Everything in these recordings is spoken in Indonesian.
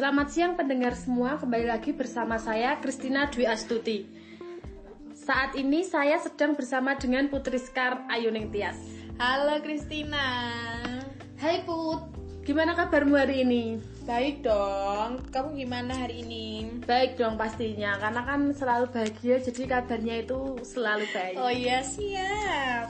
Selamat siang pendengar semua, kembali lagi bersama saya Kristina Dwi Astuti. Saat ini saya sedang bersama dengan Putri Skar Ayuning Tias. Halo Kristina. Hai Put, gimana kabarmu hari ini? Baik dong. Kamu gimana hari ini? Baik dong pastinya, karena kan selalu bahagia jadi kabarnya itu selalu baik. Oh iya siap.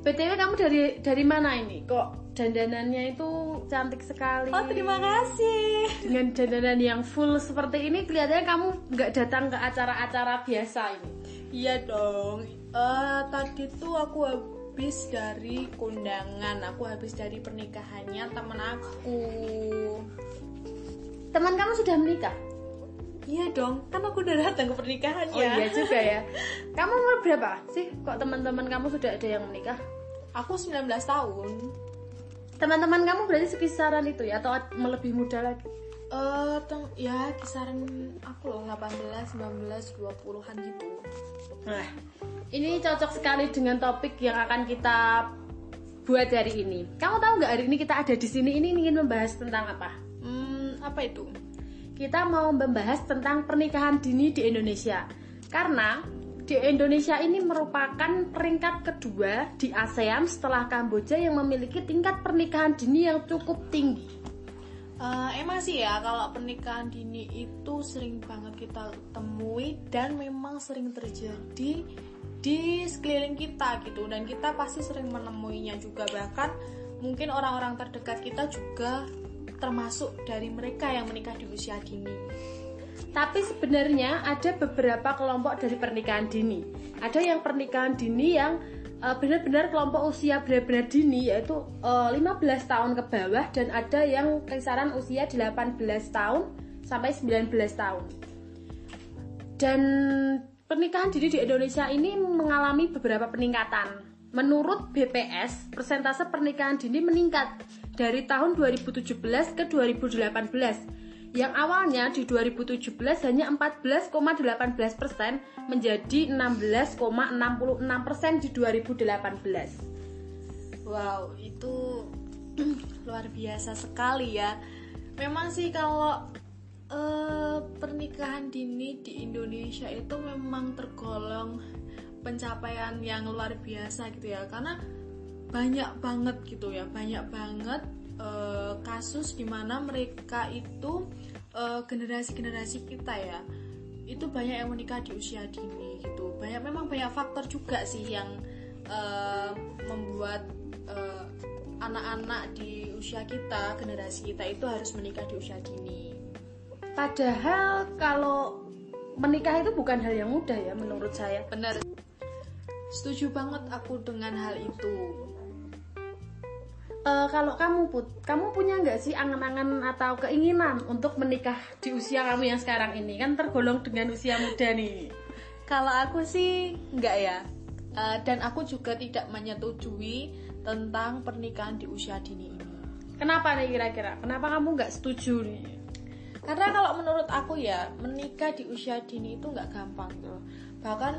BTW kamu dari dari mana ini? Kok dandanannya itu cantik sekali. Oh terima kasih. Dengan dandanan yang full seperti ini kelihatannya kamu nggak datang ke acara-acara biasa ini. Iya dong. Eh tadi tuh aku habis dari kondangan, aku habis dari pernikahannya temen aku. Teman kamu sudah menikah? Iya dong, kan aku udah datang ke pernikahannya. Oh iya juga ya. Kamu umur berapa sih? Kok teman-teman kamu sudah ada yang menikah? Aku 19 tahun. Teman-teman kamu berarti sekisaran itu ya atau lebih muda lagi? Eh, teng- ya kisaran aku loh 18, 19, 20-an gitu. Nah, ini cocok sekali dengan topik yang akan kita buat hari ini. Kamu tahu nggak hari ini kita ada di sini ini ingin membahas tentang apa? Hmm, apa itu? Kita mau membahas tentang pernikahan dini di Indonesia. Karena di Indonesia ini merupakan peringkat kedua di ASEAN setelah Kamboja yang memiliki tingkat pernikahan dini yang cukup tinggi. Eh, emang sih ya kalau pernikahan dini itu sering banget kita temui dan memang sering terjadi di sekeliling kita gitu dan kita pasti sering menemuinya juga bahkan mungkin orang-orang terdekat kita juga termasuk dari mereka yang menikah di usia dini. Tapi sebenarnya ada beberapa kelompok dari pernikahan dini. Ada yang pernikahan dini yang uh, benar-benar kelompok usia benar-benar dini yaitu uh, 15 tahun ke bawah dan ada yang kisaran usia 18 tahun sampai 19 tahun. Dan pernikahan dini di Indonesia ini mengalami beberapa peningkatan. Menurut BPS, persentase pernikahan dini meningkat dari tahun 2017 ke 2018 yang awalnya di 2017 hanya 14,18 persen menjadi 16,66 persen di 2018. Wow, itu luar biasa sekali ya. Memang sih kalau eh, pernikahan dini di Indonesia itu memang tergolong pencapaian yang luar biasa gitu ya, karena banyak banget gitu ya, banyak banget eh, kasus di mana mereka itu eh, generasi-generasi kita ya, itu banyak yang menikah di usia dini gitu. Banyak memang banyak faktor juga sih yang eh, membuat anak-anak di usia kita, generasi kita itu harus menikah di usia dini. Padahal kalau menikah itu bukan hal yang mudah ya menurut saya. Bener. Setuju banget aku dengan hal itu. Eh, kalau kamu put, kamu punya nggak sih angan-angan atau keinginan untuk menikah di usia kamu yang sekarang ini? Kan tergolong dengan usia muda nih. Kalau aku sih enggak ya. Eh, dan aku juga tidak menyetujui tentang pernikahan di usia dini ini. Kenapa nih kira-kira? Kenapa kamu nggak setuju nih? Karena kalau menurut aku ya, menikah di usia dini itu nggak gampang loh. Bahkan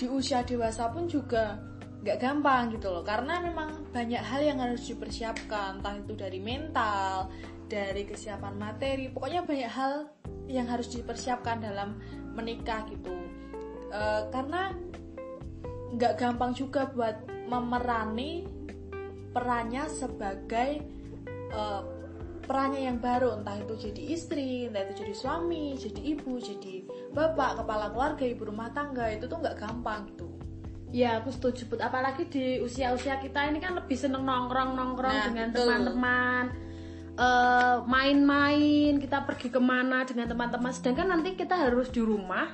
di usia dewasa pun juga nggak gampang gitu loh. Karena memang banyak hal yang harus dipersiapkan, entah itu dari mental, dari kesiapan materi, pokoknya banyak hal yang harus dipersiapkan dalam menikah gitu. Eh, karena nggak gampang juga buat memerani perannya sebagai eh, perannya yang baru entah itu jadi istri entah itu jadi suami jadi ibu jadi bapak kepala keluarga ibu rumah tangga itu tuh nggak gampang gitu Ya aku setuju put. Apalagi di usia-usia kita ini kan lebih seneng nongkrong-nongkrong Nah, dengan teman-teman. Eh, main-main, kita pergi ke mana dengan teman-teman. Sedangkan nanti kita harus di rumah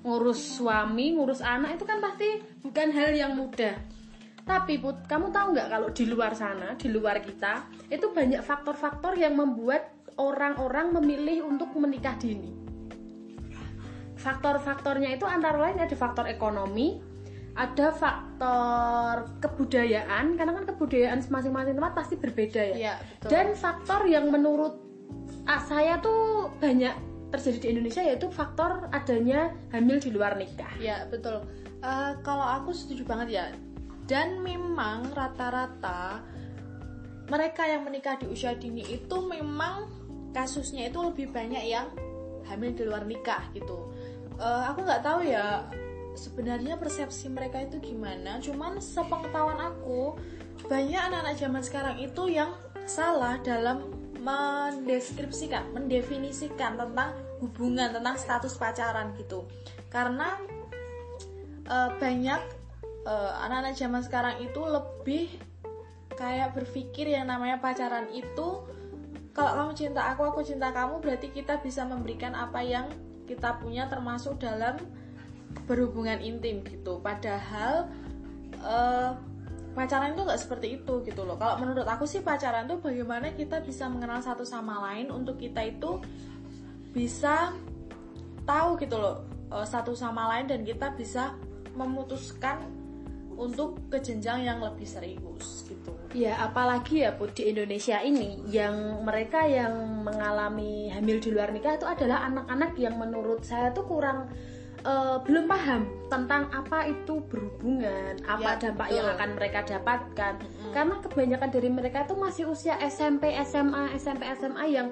ngurus suami, ngurus anak itu kan pasti bukan hal yang mudah. Tapi Put, kamu tahu nggak kalau di luar sana, di luar kita, itu banyak faktor-faktor yang membuat orang-orang memilih untuk menikah dini. Faktor-faktornya itu antara lain ada faktor ekonomi, ada faktor kebudayaan, karena kan kebudayaan masing-masing tempat pasti berbeda ya. Iya, betul. Dan faktor yang menurut ah, saya tuh banyak terjadi di Indonesia yaitu faktor adanya hamil di luar nikah. ya betul Eh, kalau aku setuju banget ya dan memang rata-rata mereka yang menikah di usia dini itu memang kasusnya itu lebih banyak yang hamil di luar nikah gitu uh, aku nggak tahu ya sebenarnya persepsi mereka itu gimana? Cuman sepengetahuan aku banyak anak-anak zaman sekarang itu yang salah dalam mendeskripsikan mendefinisikan tentang hubungan tentang status pacaran gitu. Karena uh, banyak uh, anak-anak zaman sekarang itu lebih kayak berpikir yang namanya pacaran itu kalau kamu cinta aku aku cinta kamu berarti kita bisa memberikan apa yang kita punya termasuk dalam berhubungan intim gitu padahal uh, pacaran itu nggak seperti itu gitu loh kalau menurut aku sih pacaran itu bagaimana kita bisa mengenal satu sama lain untuk kita itu bisa tahu gitu loh uh, satu sama lain dan kita bisa memutuskan untuk ke jenjang yang lebih serius gitu. Ya, apalagi ya Bu di Indonesia ini yang mereka yang mengalami hamil di luar nikah itu adalah anak-anak yang menurut saya tuh kurang uh, belum paham tentang apa itu berhubungan, apa ya, dampak betul. yang akan mereka dapatkan. Mm-hmm. Karena kebanyakan dari mereka itu masih usia SMP, SMA, SMP, SMA yang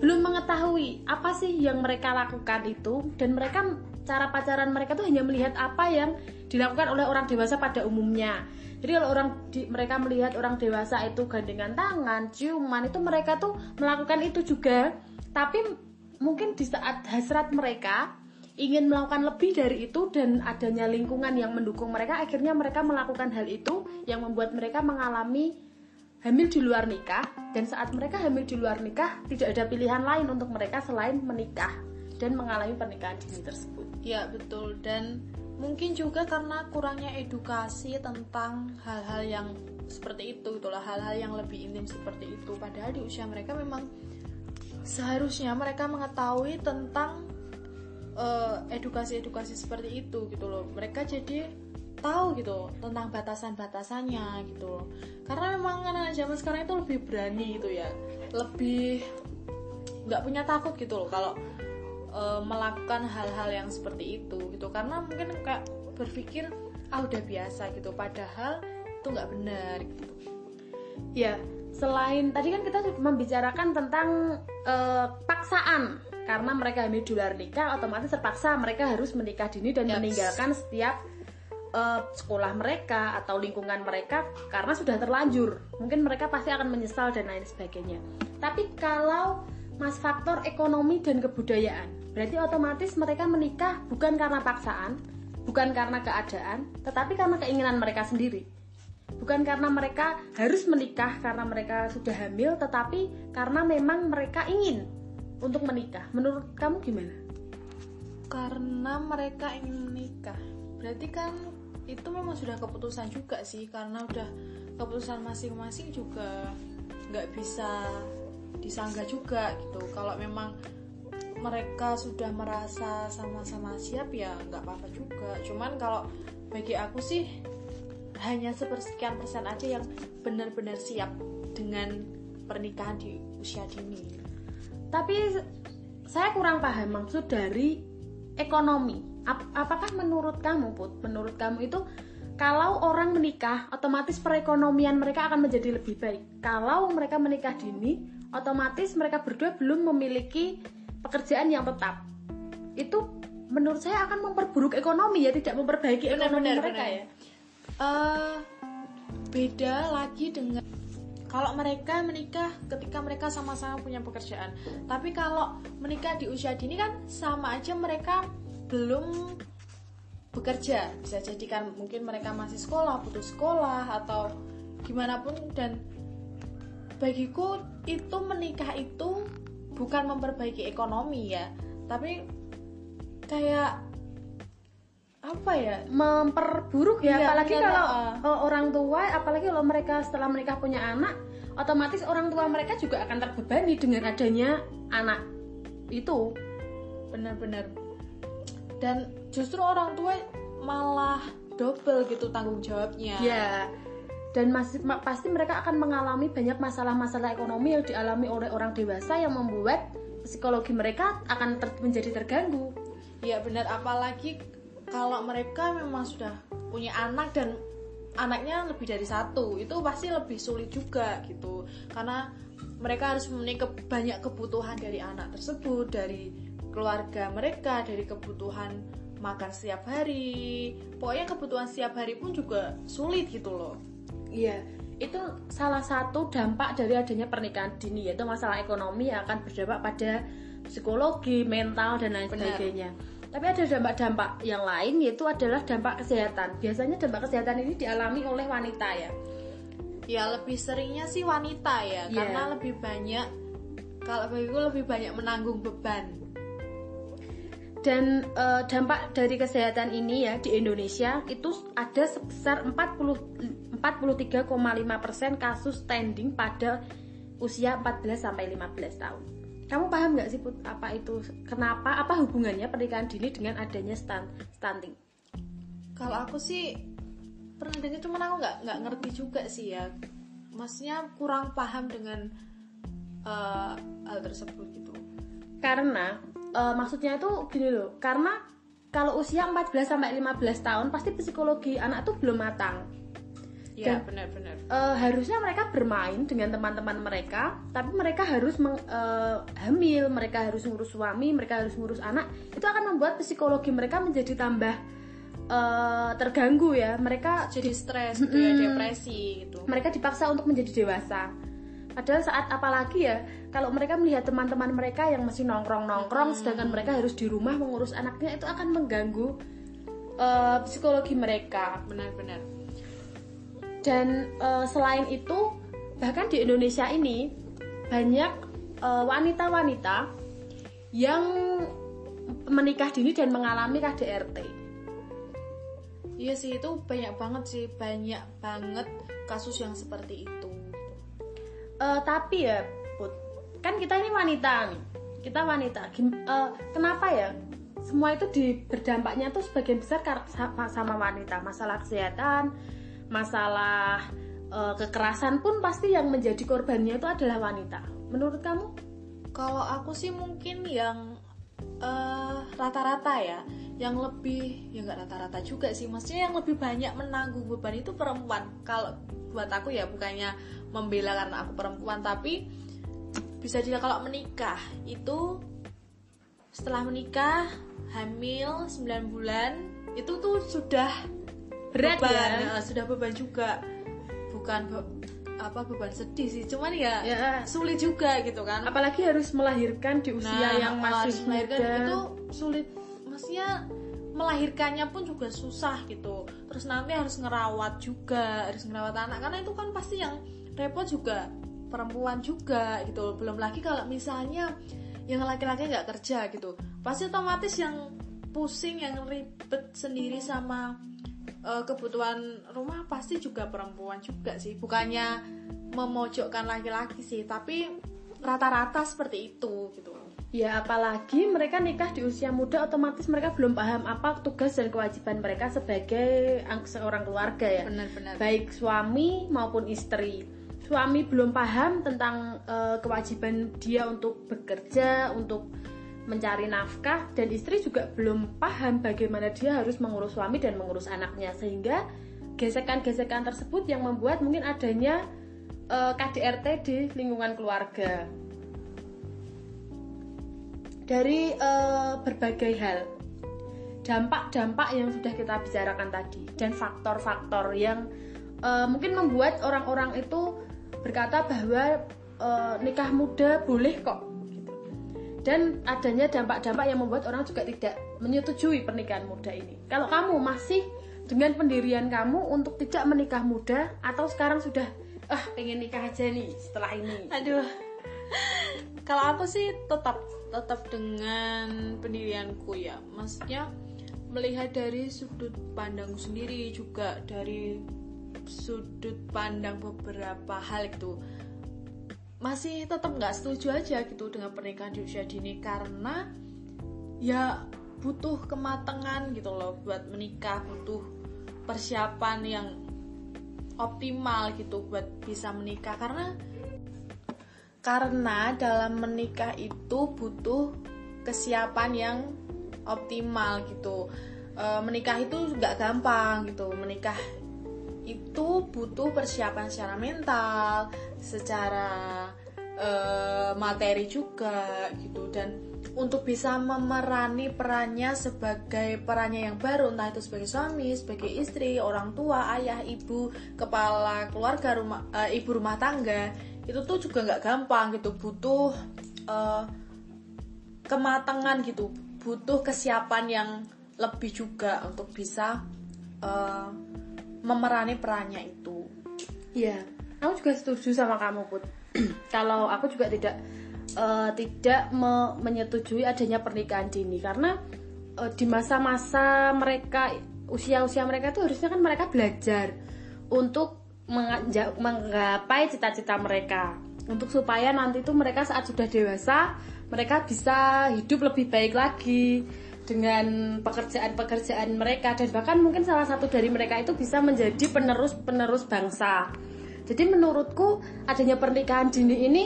belum mengetahui apa sih yang mereka lakukan itu dan mereka cara pacaran mereka tuh hanya melihat apa yang dilakukan oleh orang dewasa pada umumnya. Jadi kalau orang di, mereka melihat orang dewasa itu gandengan tangan, ciuman itu mereka tuh melakukan itu juga. Tapi mungkin di saat hasrat mereka ingin melakukan lebih dari itu dan adanya lingkungan yang mendukung mereka, akhirnya mereka melakukan hal itu yang membuat mereka mengalami hamil di luar nikah. Dan saat mereka hamil di luar nikah tidak ada pilihan lain untuk mereka selain menikah dan mengalami pernikahan dini tersebut. Ya betul. Dan mungkin juga karena kurangnya edukasi tentang hal-hal yang seperti itu itulah hal-hal yang lebih intim seperti itu. Padahal di usia mereka memang seharusnya mereka mengetahui tentang edukasi-edukasi uh, seperti itu gitu loh. Mereka jadi tahu gitu tentang batasan-batasannya gitu karena memang anak-anak zaman sekarang itu lebih berani gitu ya. Lebih nggak punya takut gitu loh kalau e, melakukan hal-hal yang seperti itu gitu. Karena mungkin kayak berpikir ah udah biasa gitu. Padahal itu nggak benar gitu. Ya selain tadi kan kita membicarakan tentang e, paksaan karena mereka hamil di luar nikah otomatis terpaksa mereka harus menikah dini dan yes. meninggalkan setiap uh, sekolah mereka atau lingkungan mereka karena sudah terlanjur. Mungkin mereka pasti akan menyesal dan lain sebagainya. Tapi kalau mas faktor ekonomi dan kebudayaan, berarti otomatis mereka menikah bukan karena paksaan, bukan karena keadaan, tetapi karena keinginan mereka sendiri. Bukan karena mereka harus menikah karena mereka sudah hamil, tetapi karena memang mereka ingin untuk menikah. Menurut kamu gimana? Karena mereka ingin menikah. Berarti kan itu memang sudah keputusan juga sih karena udah keputusan masing-masing juga nggak bisa disanggah juga gitu kalau memang mereka sudah merasa sama-sama siap ya nggak apa-apa juga cuman kalau bagi aku sih hanya sepersekian persen aja yang benar-benar siap dengan pernikahan di usia dini tapi saya kurang paham maksud dari ekonomi. Ap apakah menurut kamu put menurut kamu itu kalau orang menikah otomatis perekonomian mereka akan menjadi lebih baik. Kalau mereka menikah dini otomatis mereka berdua belum memiliki pekerjaan yang tetap. Itu menurut saya akan memperburuk ekonomi ya tidak memperbaiki benar, ekonomi benar, mereka benar. ya. Uh, beda lagi dengan kalau mereka menikah ketika mereka sama-sama punya pekerjaan. Tapi kalau menikah di usia dini kan sama aja mereka belum bekerja. Bisa jadi kan mungkin mereka masih sekolah putus sekolah atau gimana pun. Dan bagiku itu menikah itu bukan memperbaiki ekonomi ya. Tapi kayak apa ya? Memperburuk ya iya, apalagi iya, kalau uh, orang tua apalagi kalau mereka setelah menikah punya anak otomatis orang tua mereka juga akan terbebani dengan adanya anak itu. Benar-benar dan justru orang tua malah double gitu tanggung jawabnya. Ya dan masih pasti mereka akan mengalami banyak masalah-masalah ekonomi yang dialami oleh orang dewasa yang membuat psikologi mereka akan ter menjadi terganggu. Ya benar. Apalagi kalau mereka memang sudah punya anak dan anaknya lebih dari satu itu pasti lebih sulit juga gitu karena mereka harus memenuhi ke- banyak kebutuhan dari anak tersebut dari keluarga mereka dari kebutuhan makan setiap hari pokoknya kebutuhan setiap hari pun juga sulit gitu loh Iya, itu salah satu dampak dari adanya pernikahan dini yaitu masalah ekonomi yang akan berdampak pada psikologi, mental dan lain Benar. sebagainya. Tapi ada dampak-dampak yang lain yaitu adalah dampak kesehatan. Biasanya dampak kesehatan ini dialami oleh wanita ya. ya lebih seringnya sih wanita ya Iya. karena lebih banyak kalau bagiku lebih banyak menanggung beban Dan eh, dampak dari kesehatan ini ya di Indonesia itu ada sebesar 40 43,5% kasus standing pada usia 14 sampai 15 tahun. Kamu paham nggak sih Put apa itu kenapa apa hubungannya pernikahan dini dengan adanya stan, stunting? kalau aku sih pernah dengar cuman aku nggak nggak ngerti juga sih ya maksudnya kurang paham dengan eh, hal tersebut gitu Karena eh, maksudnya itu gini loh, karena kalau usia 14 sampai 15 tahun pasti psikologi anak tuh belum matang. Ya benar-benar Eh, harusnya mereka bermain dengan teman-teman mereka, tapi mereka harus meng- eh, hamil, mereka harus ngurus suami, mereka harus ngurus anak. Itu akan membuat psikologi mereka menjadi tambah eh, terganggu ya. Mereka jadi stres gitu ya depresi gitu mereka dipaksa untuk menjadi dewasa. Padahal saat apalagi ya, kalau mereka melihat teman-teman mereka yang masih nongkrong-nongkrong, sedangkan mereka harus di rumah mengurus anaknya, itu akan mengganggu eh, psikologi mereka. benar-benar Dan eh, selain itu, bahkan di Indonesia ini banyak eh, wanita-wanita yang menikah dini dan mengalami KDRT. iya sih itu banyak banget sih banyak banget kasus yang seperti itu Eh, tapi ya, Put, kan kita ini wanita nih, kita wanita. Gim- eh, kenapa ya? Semua itu di berdampaknya tuh sebagian besar sama wanita. Masalah kesehatan, masalah eh, kekerasan pun pasti yang menjadi korbannya itu adalah wanita. Menurut kamu? Kalau aku sih mungkin yang eh, rata-rata ya, yang lebih ya nggak rata-rata juga sih, maksudnya yang lebih banyak menanggung beban itu perempuan. Kalau buat aku ya bukannya membela karena aku perempuan, tapi bisa juga kalau menikah itu setelah menikah hamil 9 bulan itu tuh sudah Berat beban, ya? eh, sudah beban juga, bukan be- apa beban sedih sih, cuman ya, Ya. sulit juga gitu kan. Apalagi harus melahirkan di usia yang kalau masih melahirkan muda. itu sulit maksudnya melahirkannya pun juga susah gitu terus nanti harus ngerawat juga harus ngerawat anak karena itu kan pasti yang repot juga perempuan juga gitu belum lagi kalau misalnya yang laki-laki nggak kerja gitu pasti otomatis yang pusing yang ribet sendiri sama eh, kebutuhan rumah pasti juga perempuan juga sih bukannya memojokkan laki-laki sih tapi rata-rata seperti itu gitu Ya apalagi mereka nikah di usia muda otomatis mereka belum paham apa tugas dan kewajiban mereka sebagai ang- seorang keluarga ya. benar-benar Baik suami maupun istri. Suami belum paham tentang eh, kewajiban dia untuk bekerja, untuk mencari nafkah dan istri juga belum paham bagaimana dia harus mengurus suami dan mengurus anaknya sehingga gesekan-gesekan tersebut yang membuat mungkin adanya eh, KDRT di lingkungan keluarga dari eh, berbagai hal dampak-dampak yang sudah kita bicarakan tadi dan faktor-faktor yang eh, mungkin membuat orang-orang itu berkata bahwa eh, nikah muda boleh kok. Dan adanya dampak-dampak yang membuat orang juga tidak menyetujui pernikahan muda ini. Kalau kamu masih dengan pendirian kamu untuk tidak menikah muda atau sekarang sudah ah pengen nikah aja nih setelah ini. Aduh. Kalau aku sih tetap tetap dengan pendirianku ya. Maksudnya melihat dari sudut pandang sendiri juga dari sudut pandang beberapa hal gitu masih tetap nggak setuju aja gitu dengan pernikahan di usia dini karena ya butuh kematangan gitu loh buat menikah butuh persiapan yang optimal gitu buat bisa menikah. Karena karena dalam menikah itu butuh kesiapan yang optimal gitu. E, menikah itu nggak gampang gitu menikah itu butuh persiapan secara mental secara eh, materi juga gitu. Dan untuk bisa memerani perannya sebagai perannya yang baru entah itu sebagai suami, sebagai istri, orang tua, ayah, ibu, kepala keluarga rumah eh, ibu rumah tangga itu tuh juga nggak gampang gitu. Butuh eh, kematangan gitu. Butuh kesiapan yang lebih juga untuk bisa eh, memerani perannya itu. Iya, aku juga setuju sama kamu put. Kalau aku juga tidak eh, tidak me- menyetujui adanya pernikahan dini. Karena eh, di masa-masa mereka usia-usia mereka itu harusnya kan mereka belajar untuk menggapai cita-cita mereka. Untuk supaya nanti itu mereka saat sudah dewasa mereka bisa hidup lebih baik lagi dengan pekerjaan-pekerjaan mereka dan bahkan mungkin salah satu dari mereka itu bisa menjadi penerus-penerus bangsa. Jadi menurutku adanya pernikahan dini ini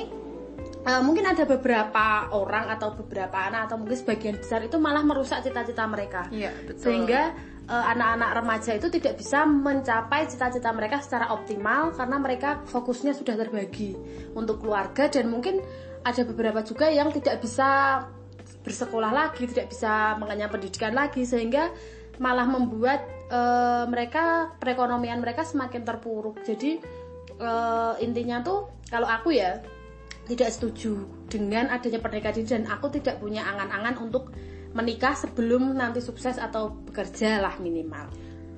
eh, mungkin ada beberapa orang atau beberapa anak atau mungkin sebagian besar itu malah merusak cita-cita mereka. Iya, betul. Sehingga eh, anak-anak remaja itu tidak bisa mencapai cita-cita mereka secara optimal karena mereka fokusnya sudah terbagi untuk keluarga dan mungkin ada beberapa juga yang tidak bisa bersekolah lagi, tidak bisa mengenyam pendidikan lagi sehingga malah membuat eh, mereka perekonomian mereka semakin terpuruk. Jadi eh, intinya tuh kalau aku ya tidak setuju dengan adanya pernikahan dini dan aku tidak punya angan-angan untuk menikah sebelum nanti sukses atau bekerja lah minimal.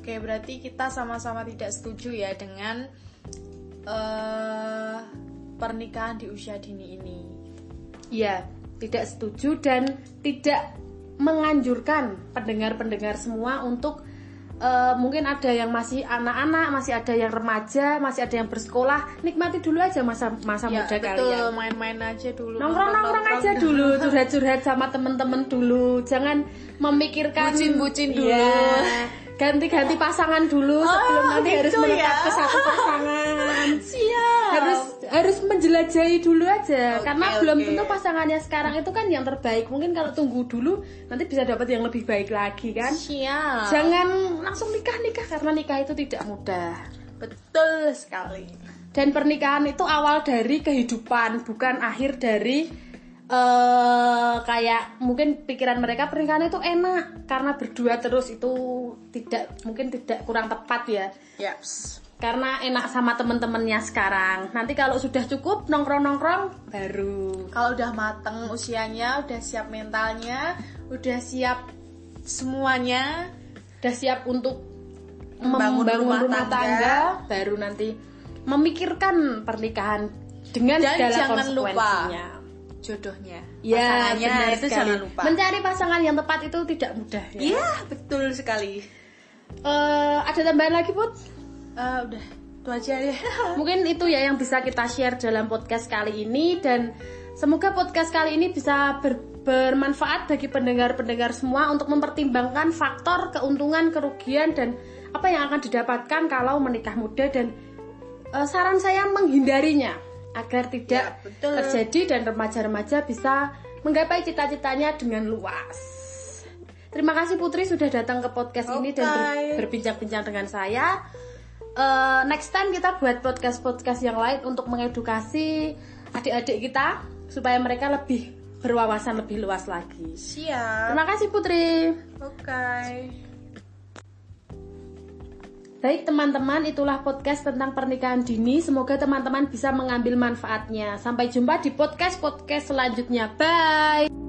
Oke, berarti kita sama-sama tidak setuju ya dengan eh pernikahan di usia dini ini. Ya, tidak setuju dan tidak menganjurkan pendengar-pendengar semua untuk eh, mungkin ada yang masih anak-anak, masih ada yang remaja, masih ada yang bersekolah, nikmati dulu aja masa masa Ya, muda betul, kalian. main-main aja dulu. Nongkrong-nongkrong aja dulu, curhat-curhat sama temen-temen dulu. Jangan memikirkan Bucin-bucin dulu. Iya. Ganti-ganti pasangan dulu sebelum Oh, nanti harus gitu menetap ya. ke satu pasangan. Harus menjelajahi dulu aja Oke, karena belum tentu pasangannya sekarang itu kan yang terbaik. Mungkin kalau tunggu dulu nanti bisa dapat yang lebih baik lagi kan. Siap. Jangan langsung nikah-nikah karena nikah itu tidak mudah. Betul sekali. Dan pernikahan itu awal dari kehidupan, bukan akhir dari eh kayak mungkin pikiran mereka pernikahan itu enak karena berdua terus itu tidak mungkin tidak kurang tepat ya. Yaps. Karena enak sama temen-temennya sekarang. Nanti kalau sudah cukup nongkrong-nongkrong baru. Kalau udah mateng usianya, udah siap mentalnya, udah siap semuanya, Udah siap untuk Membangun membangun rumah rumah, tangga. tangga. baru nanti memikirkan pernikahan dengan Dan segala jangan lupa. konsekuensinya. jodohnya. Ya, Pasangannya benar itu sekali. jangan lupa. Mencari pasangan yang tepat itu tidak mudah ya. Iya, betul sekali. Eh, ada tambahan lagi, Put? Eh, udah, itu aja deh. Mungkin itu ya yang bisa kita share dalam podcast kali ini dan semoga podcast kali ini bisa ber- bermanfaat bagi pendengar-pendengar semua untuk mempertimbangkan faktor keuntungan, kerugian dan apa yang akan didapatkan kalau menikah muda dan eh, saran saya menghindarinya agar tidak Ya, betul. terjadi dan remaja-remaja bisa menggapai cita-citanya dengan luas. Terima kasih Putri sudah datang ke podcast ini dan ber- berbincang-bincang dengan saya. Eh, next time kita buat podcast-podcast yang lain untuk mengedukasi adik-adik kita supaya mereka lebih berwawasan lebih luas lagi. Siap. Terima kasih Putri. Oke. Baik teman-teman, itulah podcast tentang pernikahan dini. Semoga teman-teman bisa mengambil manfaatnya. Sampai jumpa di podcast-podcast selanjutnya. Bye.